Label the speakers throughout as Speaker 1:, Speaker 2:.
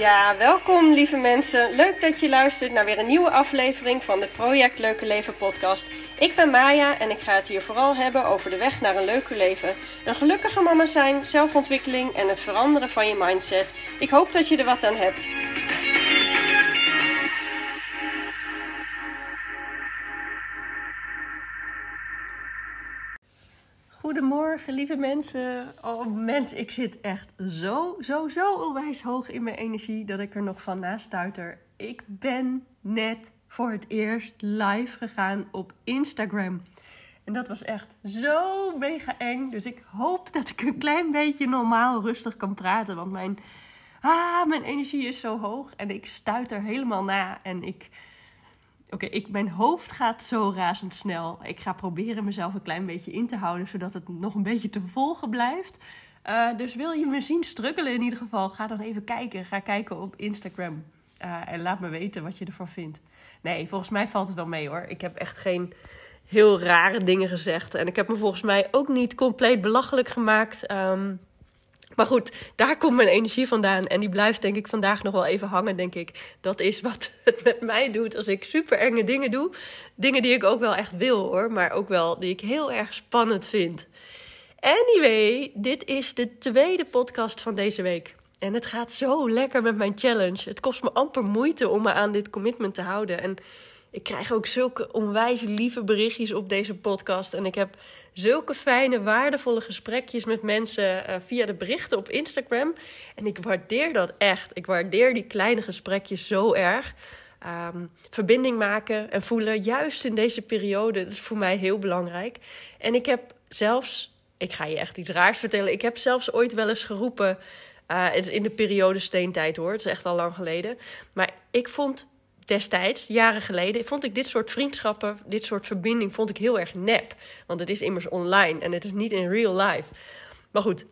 Speaker 1: Ja, welkom lieve mensen. Leuk dat je luistert naar weer een nieuwe aflevering van de Project Leuke Leven podcast. Ik ben Maya en ik ga het hier vooral hebben over de weg naar een leuker leven. Een gelukkige mama zijn, zelfontwikkeling en het veranderen van je mindset. Ik hoop dat je er wat aan hebt. Goedemorgen, lieve mensen. Oh, mensen, ik zit echt zo, zo, zo onwijs hoog in mijn energie dat ik er nog van nastuiter. Ik ben net voor het eerst live gegaan op Instagram. En dat was echt zo mega eng. Dus ik hoop dat ik een klein beetje normaal rustig kan praten. Want mijn, ah, mijn energie is zo hoog en ik stuit er helemaal na. En ik Oké, mijn hoofd gaat zo razendsnel. Ik ga proberen mezelf een klein beetje in te houden, zodat het nog een beetje te volgen blijft. Uh, dus wil je me zien struggelen in ieder geval, ga dan even kijken. Ga kijken op Instagram. Uh, en laat me weten wat je ervan vindt. Nee, volgens mij valt het wel mee hoor. Ik heb echt geen heel rare dingen gezegd. En ik heb me volgens mij ook niet compleet belachelijk gemaakt. Um, maar goed, daar komt mijn energie vandaan. En die blijft denk ik vandaag nog wel even hangen, denk ik. Dat is wat het met mij doet als ik super enge dingen doe. Dingen die ik ook wel echt wil hoor, maar ook wel die ik heel erg spannend vind. Anyway, dit is de tweede podcast van deze week. En het gaat zo lekker met mijn challenge. Het kost me amper moeite om me aan dit commitment te houden. En ik krijg ook zulke onwijs lieve berichtjes op deze podcast. En ik heb zulke fijne, waardevolle gesprekjes met mensen uh, via de berichten op Instagram. En ik waardeer dat echt. Ik waardeer die kleine gesprekjes zo erg. Um, verbinding maken en voelen, juist in deze periode, dat is voor mij heel belangrijk. En ik heb zelfs, ik ga je echt iets raars vertellen, ik heb zelfs ooit wel eens geroepen. Uh, het is in de periode steentijd hoor, het is echt al lang geleden. Maar ik vond destijds, jaren geleden, vond ik dit soort vriendschappen, dit soort verbinding, vond ik heel erg nep. Want het is immers online en het is niet in real life. Maar goed,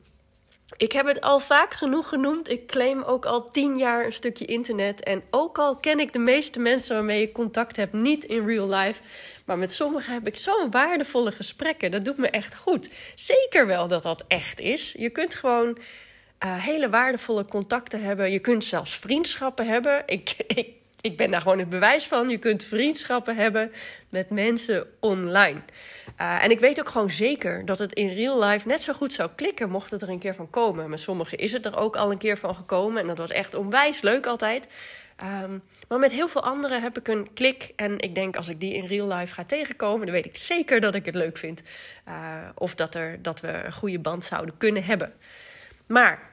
Speaker 1: ik heb het al vaak genoeg genoemd. Ik claim ook al tien jaar een stukje internet. En ook al ken ik de meeste mensen waarmee ik contact heb niet in real life. Maar met sommigen heb ik zo'n waardevolle gesprekken. Dat doet me echt goed. Zeker wel dat dat echt is. Je kunt gewoon uh, hele waardevolle contacten hebben. Je kunt zelfs vriendschappen hebben. Ik, ik ik ben daar gewoon het bewijs van. Je kunt vriendschappen hebben met mensen online. Uh, en ik weet ook gewoon zeker dat het in real life net zo goed zou klikken, mocht het er een keer van komen. Met sommigen is het er ook al een keer van gekomen. En dat was echt onwijs leuk altijd. Um, maar met heel veel anderen heb ik een klik. En ik denk als ik die in real life ga tegenkomen, dan weet ik zeker dat ik het leuk vind. Uh, of dat, er, dat we een goede band zouden kunnen hebben. Maar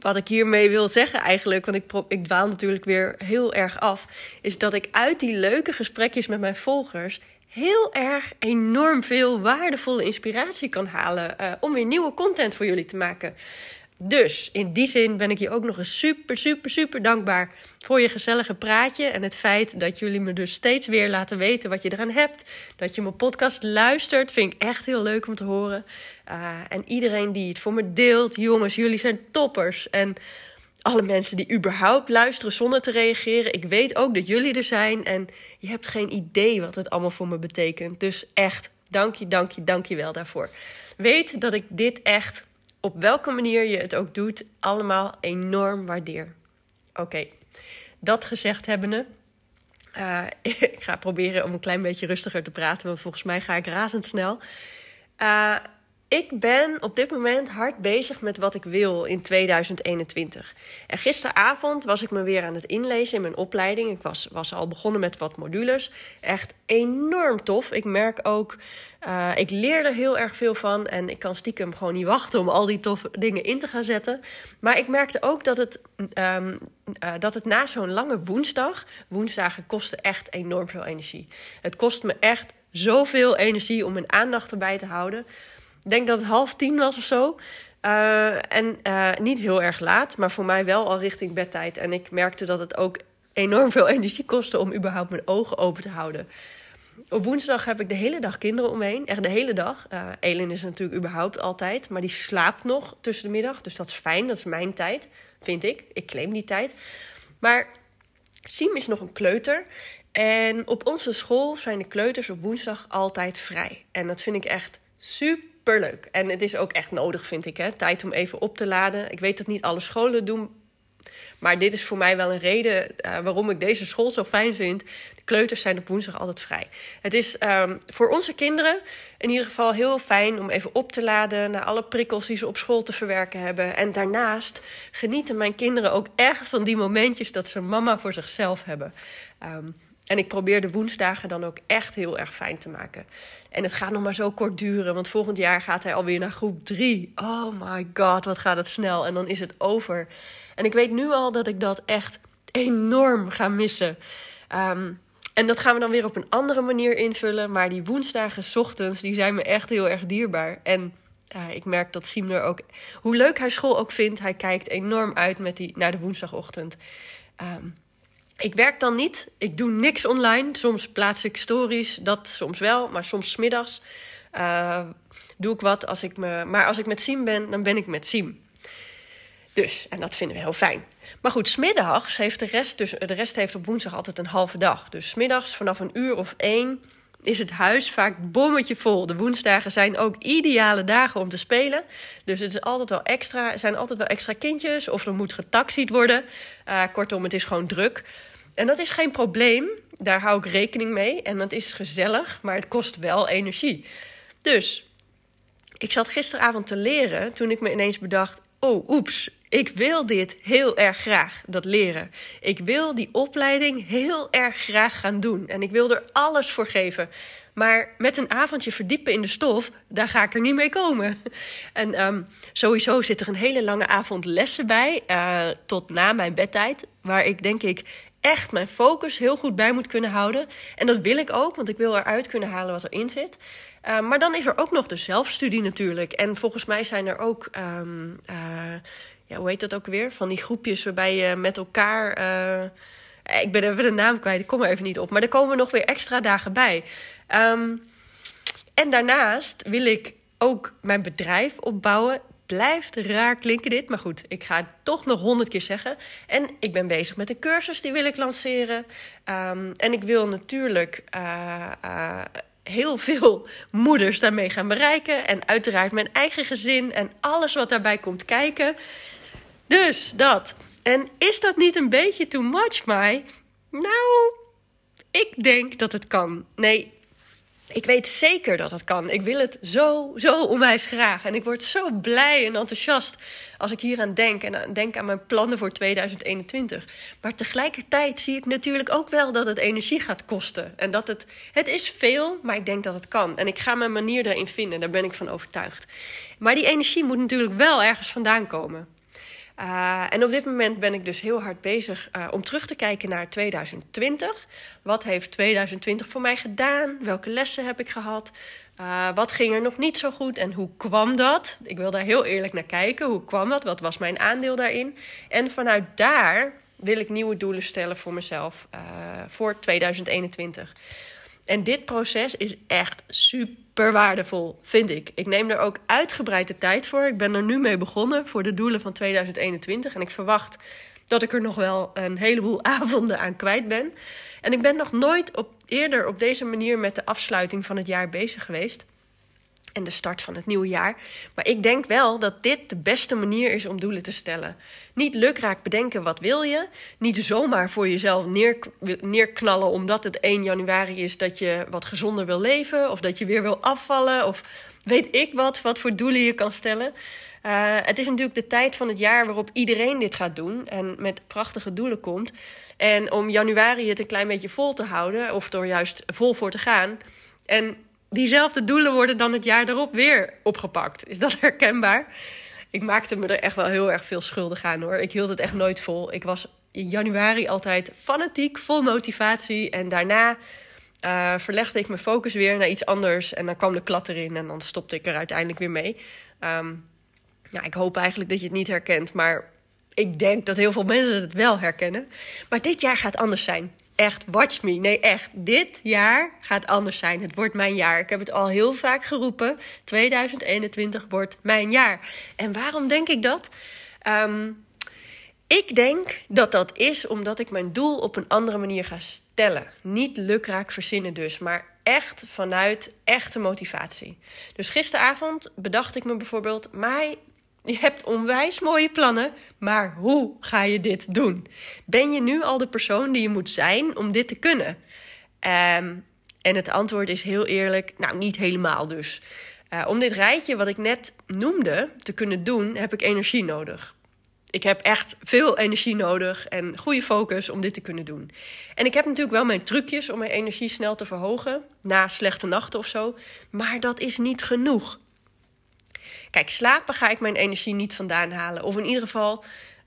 Speaker 1: wat ik hiermee wil zeggen eigenlijk, want ik, ik dwaal natuurlijk weer heel erg af, is dat ik uit die leuke gesprekjes met mijn volgers heel erg enorm veel waardevolle inspiratie kan halen uh, om weer nieuwe content voor jullie te maken. Dus in die zin ben ik je ook nog eens super, super, super dankbaar voor je gezellige praatje. En het feit dat jullie me dus steeds weer laten weten wat je eraan hebt. Dat je mijn podcast luistert, vind ik echt heel leuk om te horen. Uh, en iedereen die het voor me deelt, jongens, jullie zijn toppers. En alle mensen die überhaupt luisteren zonder te reageren. Ik weet ook dat jullie er zijn. En je hebt geen idee wat het allemaal voor me betekent. Dus echt, dank je, dank je, dank je wel daarvoor. Weet dat ik dit echt op welke manier je het ook doet, allemaal enorm waardeer. Oké, dat gezegd hebbende. Uh, ik ga proberen om een klein beetje rustiger te praten, want volgens mij ga ik razendsnel. Uh, ik ben op dit moment hard bezig met wat ik wil in 2021. En gisteravond was ik me weer aan het inlezen in mijn opleiding. Ik was, was al begonnen met wat modules. Echt enorm tof. Ik merk ook, uh, ik leer er heel erg veel van. En ik kan stiekem gewoon niet wachten om al die toffe dingen in te gaan zetten. Maar ik merkte ook dat het, um, uh, dat het na zo'n lange woensdag. Woensdagen kosten echt enorm veel energie. Het kost me echt zoveel energie om mijn aandacht erbij te houden denk dat het half tien was of zo. Uh, en uh, niet heel erg laat, maar voor mij wel al richting bedtijd. En ik merkte dat het ook enorm veel energie kostte om überhaupt mijn ogen open te houden. Op woensdag heb ik de hele dag kinderen omheen. Echt de hele dag. Uh, Elin is natuurlijk überhaupt altijd. Maar die slaapt nog tussen de middag. Dus dat is fijn. Dat is mijn tijd. Vind ik. Ik claim die tijd. Maar Siem is nog een kleuter. En op onze school zijn de kleuters op woensdag altijd vrij. En dat vind ik echt super superleuk. En het is ook echt nodig, vind ik. Hè? Tijd om even op te laden. Ik weet dat niet alle scholen doen Maar dit is voor mij wel een reden eh, waarom ik deze school zo fijn vind. De kleuters zijn op woensdag altijd vrij. Het is um, voor onze kinderen in ieder geval heel fijn om even op te laden naar alle prikkels die ze op school te verwerken hebben. En daarnaast genieten mijn kinderen ook echt van die momentjes dat ze mama voor zichzelf hebben. Um, en ik probeer de woensdagen dan ook echt heel erg fijn te maken. En het gaat nog maar zo kort duren, want volgend jaar gaat hij alweer naar groep 3. Oh my god, wat gaat het snel. En dan is het over. En ik weet nu al dat ik dat echt enorm ga missen. Um, en dat gaan we dan weer op een andere manier invullen. Maar die woensdagen, ochtends, die zijn me echt heel erg dierbaar. En ik merk dat Siem er ook, hoe leuk hij school ook vindt, hij kijkt enorm uit met die, naar de woensdagochtend. Um, ik werk dan niet. Ik doe niks online. Soms plaats ik stories, dat soms wel, maar soms smiddags uh, doe ik wat. Als ik me, maar als ik met Siem ben, dan ben ik met Siem. Dus, en dat vinden we heel fijn. Maar goed, smiddags heeft de rest, dus de rest heeft op woensdag altijd een halve dag. Dus smiddags vanaf een uur of één is het huis vaak bommetje vol. De woensdagen zijn ook ideale dagen om te spelen. Dus het is altijd wel extra, zijn altijd wel extra kindjes. Of er moet getaxied worden. Uh, kortom, het is gewoon druk. En dat is geen probleem. Daar hou ik rekening mee. En dat is gezellig, maar het kost wel energie. Dus ik zat gisteravond te leren toen ik me ineens bedacht: oh, oeps, ik wil dit heel erg graag, dat leren. Ik wil die opleiding heel erg graag gaan doen. En ik wil er alles voor geven. Maar met een avondje verdiepen in de stof, daar ga ik er niet mee komen. En um, sowieso zit er een hele lange avond lessen bij, uh, tot na mijn bedtijd. Waar ik denk ik echt mijn focus heel goed bij moet kunnen houden. En dat wil ik ook, want ik wil eruit kunnen halen wat erin zit. Uh, maar dan is er ook nog de zelfstudie natuurlijk. En volgens mij zijn er ook. Um, uh, ja, hoe heet dat ook weer? Van die groepjes waarbij je met elkaar. Uh, ik ben even de naam kwijt, ik kom er even niet op. Maar er komen nog weer extra dagen bij. Um, en daarnaast wil ik ook mijn bedrijf opbouwen. Blijft raar klinken dit, maar goed, ik ga het toch nog honderd keer zeggen. En ik ben bezig met een cursus, die wil ik lanceren. Um, en ik wil natuurlijk uh, uh, heel veel moeders daarmee gaan bereiken. En uiteraard mijn eigen gezin en alles wat daarbij komt kijken. Dus dat. En is dat niet een beetje too much, Mai? Nou, ik denk dat het kan. Nee, ik weet zeker dat het kan. Ik wil het zo, zo onwijs graag. En ik word zo blij en enthousiast als ik hier aan denk. En denk aan mijn plannen voor 2021. Maar tegelijkertijd zie ik natuurlijk ook wel dat het energie gaat kosten. En dat het, het is veel, maar ik denk dat het kan. En ik ga mijn manier daarin vinden. Daar ben ik van overtuigd. Maar die energie moet natuurlijk wel ergens vandaan komen. Uh, en op dit moment ben ik dus heel hard bezig uh, om terug te kijken naar 2020. Wat heeft 2020 voor mij gedaan? Welke lessen heb ik gehad? Uh, wat ging er nog niet zo goed en hoe kwam dat? Ik wil daar heel eerlijk naar kijken. Hoe kwam dat? Wat was mijn aandeel daarin? En vanuit daar wil ik nieuwe doelen stellen voor mezelf voor 2021. En dit proces is echt super waardevol, vind ik. Ik neem er ook uitgebreid de tijd voor. Ik ben er nu mee begonnen voor de doelen van 2021. En ik verwacht dat ik er nog wel een heleboel avonden aan kwijt ben. En ik ben nog nooit op, eerder op deze manier met de afsluiting van het jaar bezig geweest en de start van het nieuwe jaar. Maar ik denk wel dat dit de beste manier is om doelen te stellen. Niet lukraak bedenken wat wil je. Niet zomaar voor jezelf neer, neerknallen omdat het 1 januari is dat je wat gezonder wil leven. Of dat je weer wil afvallen. Of weet ik wat, wat voor doelen je kan stellen. Uh, het is natuurlijk de tijd van het jaar waarop iedereen dit gaat doen. En met prachtige doelen komt. En om januari het een klein beetje vol te houden. Of door juist vol voor te gaan. En diezelfde doelen worden dan het jaar daarop weer opgepakt. Is dat herkenbaar? Ik maakte me er echt wel heel erg veel schuldig aan hoor. Ik hield het echt nooit vol. Ik was in januari altijd fanatiek, vol motivatie. En daarna uh, verlegde ik mijn focus weer naar iets anders. En dan kwam de klat erin en dan stopte ik er uiteindelijk weer mee. Um, nou, ik hoop eigenlijk dat je het niet herkent. Maar ik denk dat heel veel mensen het wel herkennen. Maar dit jaar gaat anders zijn echt, watch me. Nee, echt. Dit jaar gaat anders zijn. Het wordt mijn jaar. Ik heb het al heel vaak geroepen. 2021 wordt mijn jaar. En waarom denk ik dat? Um, ik denk dat dat is omdat ik mijn doel op een andere manier ga stellen. Niet lukraak verzinnen dus, maar echt vanuit echte motivatie. Dus gisteravond bedacht ik me bijvoorbeeld... Mai, Je hebt onwijs mooie plannen, maar hoe ga je dit doen? Ben je nu al de persoon die je moet zijn om dit te kunnen? Um, en het antwoord is heel eerlijk, nou niet helemaal dus. Uh, om dit rijtje wat ik net noemde te kunnen doen, heb ik energie nodig. Ik heb echt veel energie nodig en goede focus om dit te kunnen doen. En ik heb natuurlijk wel mijn trucjes om mijn energie snel te verhogen na slechte nachten of zo, maar dat is niet genoeg. Kijk, slapen ga ik mijn energie niet vandaan halen. Of in ieder geval,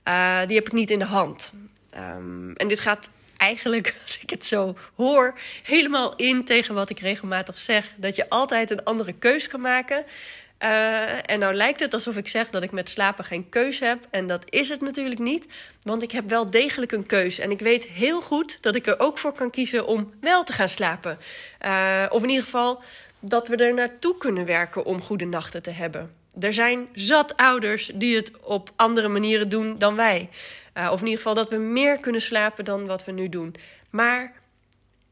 Speaker 1: uh, die heb ik niet in de hand. Um, en dit gaat eigenlijk, als ik het zo hoor, helemaal in tegen wat ik regelmatig zeg. Dat je altijd een andere keus kan maken. Uh, en nou lijkt het alsof ik zeg dat ik met slapen geen keus heb. En dat is het natuurlijk niet. Want ik heb wel degelijk een keus. En ik weet heel goed dat ik er ook voor kan kiezen om wel te gaan slapen. Uh, of in ieder geval dat we er naartoe kunnen werken om goede nachten te hebben. Er zijn zat ouders die het op andere manieren doen dan wij. Uh, of in ieder geval dat we meer kunnen slapen dan wat we nu doen. Maar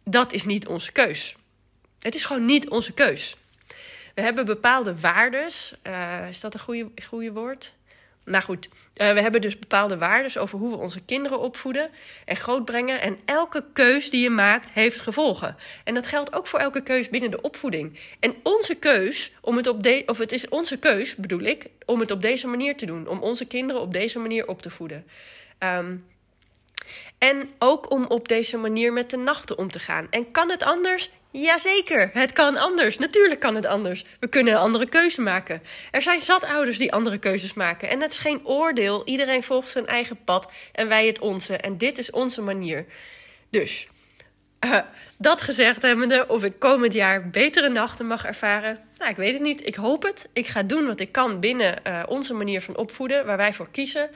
Speaker 1: dat is niet onze keus. Het is gewoon niet onze keus. We hebben bepaalde waardes. Uh, is dat een goede, goede woord? Nou goed, uh, we hebben dus bepaalde waarden over hoe we onze kinderen opvoeden en grootbrengen. En elke keus die je maakt heeft gevolgen. En dat geldt ook voor elke keus binnen de opvoeding. En onze keus, om het op de, of het is onze keus, bedoel ik, om het op deze manier te doen. Om onze kinderen op deze manier op te voeden. Um, en ook om op deze manier met de nachten om te gaan. En kan het anders? Jazeker, het kan anders. Natuurlijk kan het anders. We kunnen een andere keuze maken. Er zijn zat ouders die andere keuzes maken. En het is geen oordeel. Iedereen volgt zijn eigen pad en wij het onze. En dit is onze manier. Dus, uh, dat gezegd hebbende, of ik komend jaar betere nachten mag ervaren. Nou, ik weet het niet. Ik hoop het. Ik ga doen wat ik kan binnen uh, onze manier van opvoeden, waar wij voor kiezen.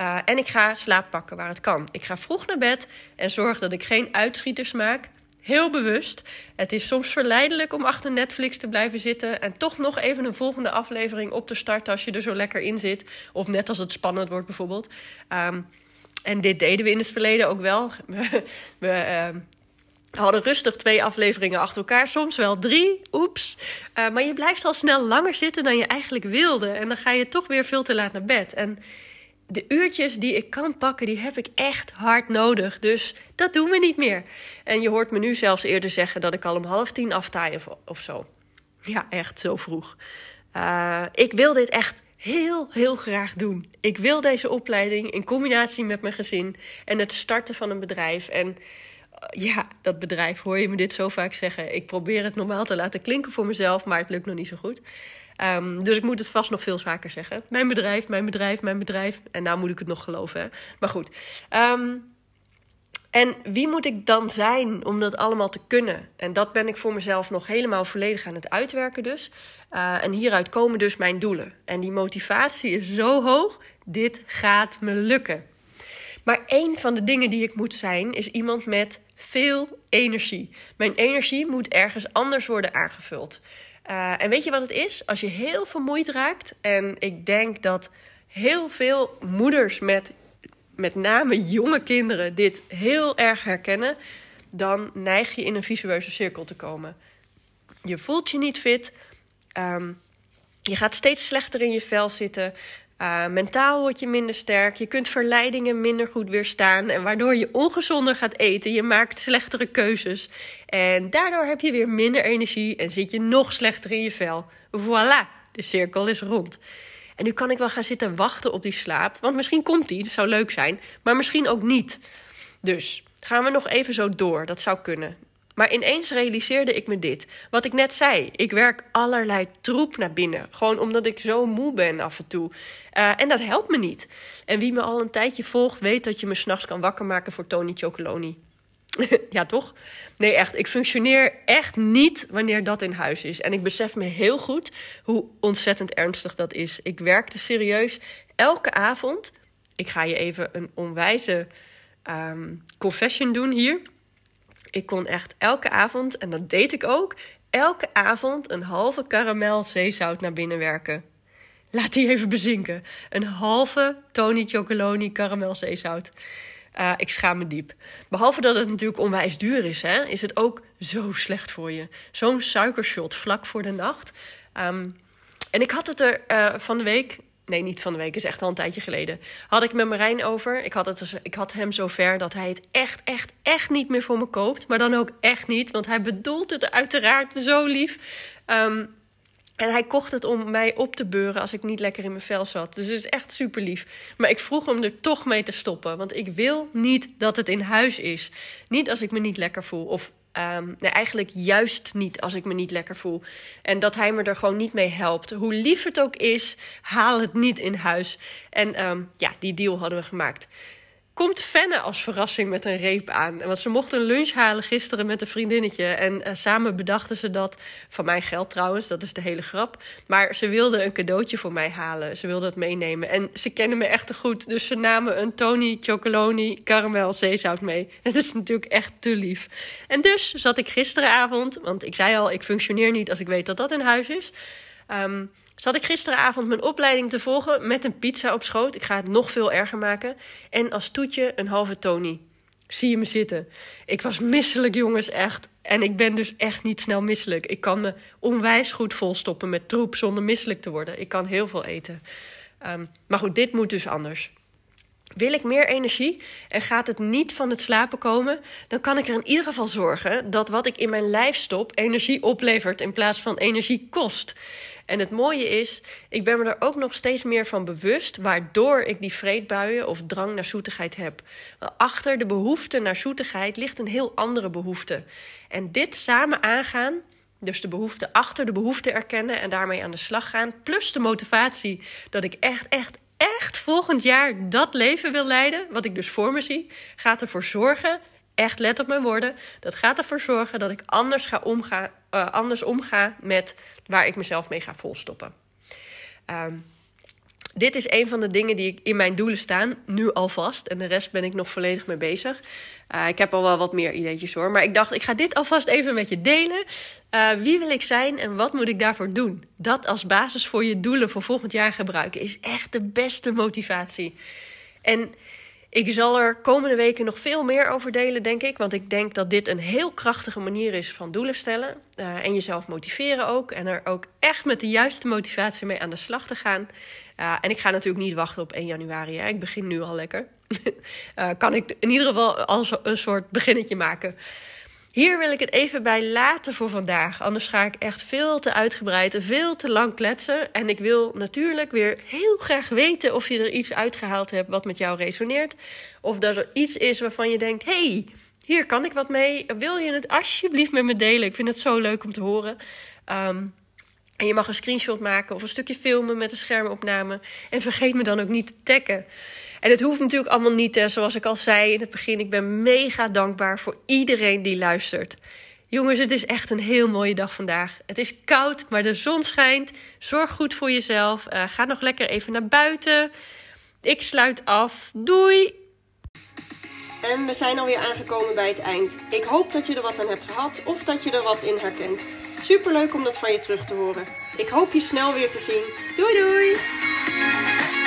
Speaker 1: Uh, en ik ga slaap pakken waar het kan. Ik ga vroeg naar bed en zorg dat ik geen uitschieters maak. Heel bewust. Het is soms verleidelijk om achter Netflix te blijven zitten en toch nog even een volgende aflevering op te starten als je er zo lekker in zit. Of net als het spannend wordt bijvoorbeeld. Um, en dit deden we in het verleden ook wel. we, uh, hadden rustig twee afleveringen achter elkaar, soms wel drie. Oeps. Uh, maar je blijft al snel langer zitten dan je eigenlijk wilde. En dan ga je toch weer veel te laat naar bed. En de uurtjes die ik kan pakken, die heb ik echt hard nodig. Dus dat doen we niet meer. En je hoort me nu zelfs eerder zeggen dat ik al om half tien aftaai of, of zo. Ja, echt zo vroeg. Uh, ik wil dit echt heel, heel graag doen. Ik wil deze opleiding in combinatie met mijn gezin en het starten van een bedrijf. En ja, dat bedrijf, hoor je me dit zo vaak zeggen. Ik probeer het normaal te laten klinken voor mezelf, maar het lukt nog niet zo goed. Um, dus ik moet het vast nog veel vaker zeggen. Mijn bedrijf, mijn bedrijf, mijn bedrijf. En nou moet ik het nog geloven. Hè? Maar goed. Um, en wie moet ik dan zijn om dat allemaal te kunnen? En dat ben ik voor mezelf nog helemaal volledig aan het uitwerken dus. Uh, en hieruit komen dus mijn doelen. En die motivatie is zo hoog, dit gaat me lukken. Maar een van de dingen die ik moet zijn, is iemand met veel energie. Mijn energie moet ergens anders worden aangevuld. Uh, en weet je wat het is? Als je heel vermoeid raakt, en ik denk dat heel veel moeders met met name jonge kinderen dit heel erg herkennen, dan neig je in een visueuze cirkel te komen. Je voelt je niet fit, um, je gaat steeds slechter in je vel zitten. Uh, mentaal word je minder sterk. Je kunt verleidingen minder goed weerstaan. En waardoor je ongezonder gaat eten. Je maakt slechtere keuzes. En daardoor heb je weer minder energie en zit je nog slechter in je vel. Voilà, de cirkel is rond. En nu kan ik wel gaan zitten wachten op die slaap. Want misschien komt die, dat zou leuk zijn. Maar misschien ook niet. Dus gaan we nog even zo door. Dat zou kunnen. Maar ineens realiseerde ik me dit. Wat ik net zei. Ik werk allerlei troep naar binnen. Gewoon omdat ik zo moe ben af en toe. Uh, en dat helpt me niet. En wie me al een tijdje volgt, weet dat je me s'nachts kan wakker maken voor Tony Chocoloni. ja, toch? Nee, echt. Ik functioneer echt niet wanneer dat in huis is. En ik besef me heel goed hoe ontzettend ernstig dat is. Ik werkte serieus elke avond. Ik ga je even een onwijze um, confession doen hier. Ik kon echt elke avond, en dat deed ik ook, elke avond een halve karamel zeezout naar binnen werken. Laat die even bezinken. Een halve Tony Chocoloni karamel zeezout. Uh, ik schaam me diep. Behalve dat het natuurlijk onwijs duur is, hè, is het ook zo slecht voor je. Zo'n suikershot vlak voor de nacht. Um, en ik had het er uh, van de week nee, niet van de week, is echt al een tijdje geleden. Had ik met Marijn over. Ik had, het, dus- ik had hem zover dat hij het echt, echt, echt niet meer voor me koopt. Maar dan ook echt niet, want hij bedoelt het uiteraard zo lief. Ehm, en hij kocht het om mij op te beuren als ik niet lekker in mijn vel zat. Dus het is echt super lief. Maar ik vroeg hem er toch mee te stoppen. Want ik wil niet dat het in huis is. Niet als ik me niet lekker voel. Of Um, nee, eigenlijk juist niet als ik me niet lekker voel. En dat hij me er gewoon niet mee helpt. Hoe lief het ook is, haal het niet in huis. En um, ja, die deal hadden we gemaakt komt Fenne als verrassing met een reep aan. Want ze mochten een lunch halen gisteren met een vriendinnetje. En uh, samen bedachten ze dat, van mijn geld trouwens, dat is de hele grap. Maar ze wilden een cadeautje voor mij halen. Ze wilden het meenemen. En ze kennen me echt te goed. Dus ze namen een Tony Chocoloni caramel zeezout mee. Het is natuurlijk echt te lief. En dus zat ik gisteravond, want ik zei al, ik functioneer niet als ik weet dat dat in huis is. Um, Zat ik gisteravond mijn opleiding te volgen met een pizza op schoot. Ik ga het nog veel erger maken. En als toetje een halve Tony. Zie je me zitten. Ik was misselijk, jongens, echt. En ik ben dus echt niet snel misselijk. Ik kan me onwijs goed volstoppen met troep zonder misselijk te worden. Ik kan heel veel eten. Um, maar goed, dit moet dus anders. Wil ik meer energie en gaat het niet van het slapen komen, dan kan ik er in ieder geval zorgen dat wat ik in mijn lijf stop energie oplevert in plaats van energie kost. En het mooie is, ik ben me er ook nog steeds meer van bewust, waardoor ik die vreedbuien of drang naar zoetigheid heb. Achter de behoefte naar zoetigheid ligt een heel andere behoefte. En dit samen aangaan, dus de behoefte achter de behoefte erkennen en daarmee aan de slag gaan, plus de motivatie dat ik echt, echt, echt volgend jaar dat leven wil leiden, wat ik dus voor me zie, gaat ervoor zorgen echt let op mijn woorden. Dat gaat ervoor zorgen dat ik anders, ga omga, uh, anders omga met waar ik mezelf mee ga volstoppen. Um, dit is een van de dingen die in mijn doelen staan, nu alvast. En de rest ben ik nog volledig mee bezig. Uh, ik heb al wel wat meer ideetjes hoor. Maar ik dacht, ik ga dit alvast even met je delen. Uh, wie wil ik zijn en wat moet ik daarvoor doen? Dat als basis voor je doelen voor volgend jaar gebruiken is echt de beste motivatie. En ik zal er komende weken nog veel meer over delen, denk ik. Want ik denk dat dit een heel krachtige manier is van doelen stellen. Uh, en jezelf motiveren ook. En er ook echt met de juiste motivatie mee aan de slag te gaan. Uh, en ik ga natuurlijk niet wachten op 1 januari. Hè. Ik begin nu al lekker. uh, kan ik in ieder geval als een soort beginnetje maken. Hier wil ik het even bij laten voor vandaag. Anders ga ik echt veel te uitgebreid en veel te lang kletsen. En ik wil natuurlijk weer heel graag weten of je er iets uitgehaald hebt wat met jou resoneert. Of dat er iets is waarvan je denkt: hey, hier kan ik wat mee. Wil je het alsjeblieft met me delen? Ik vind het zo leuk om te horen. Um, en je mag een screenshot maken of een stukje filmen met een schermopname. En vergeet me dan ook niet te taggen. En het hoeft natuurlijk allemaal niet, hè, zoals ik al zei in het begin. Ik ben mega dankbaar voor iedereen die luistert. Jongens, het is echt een heel mooie dag vandaag. Het is koud, maar de zon schijnt. Zorg goed voor jezelf. Uh, ga nog lekker even naar buiten. Ik sluit af. Doei! En we zijn alweer aangekomen bij het eind. Ik hoop dat je er wat aan hebt gehad of dat je er wat in herkent. Superleuk om dat van je terug te horen. Ik hoop je snel weer te zien. Doei doei!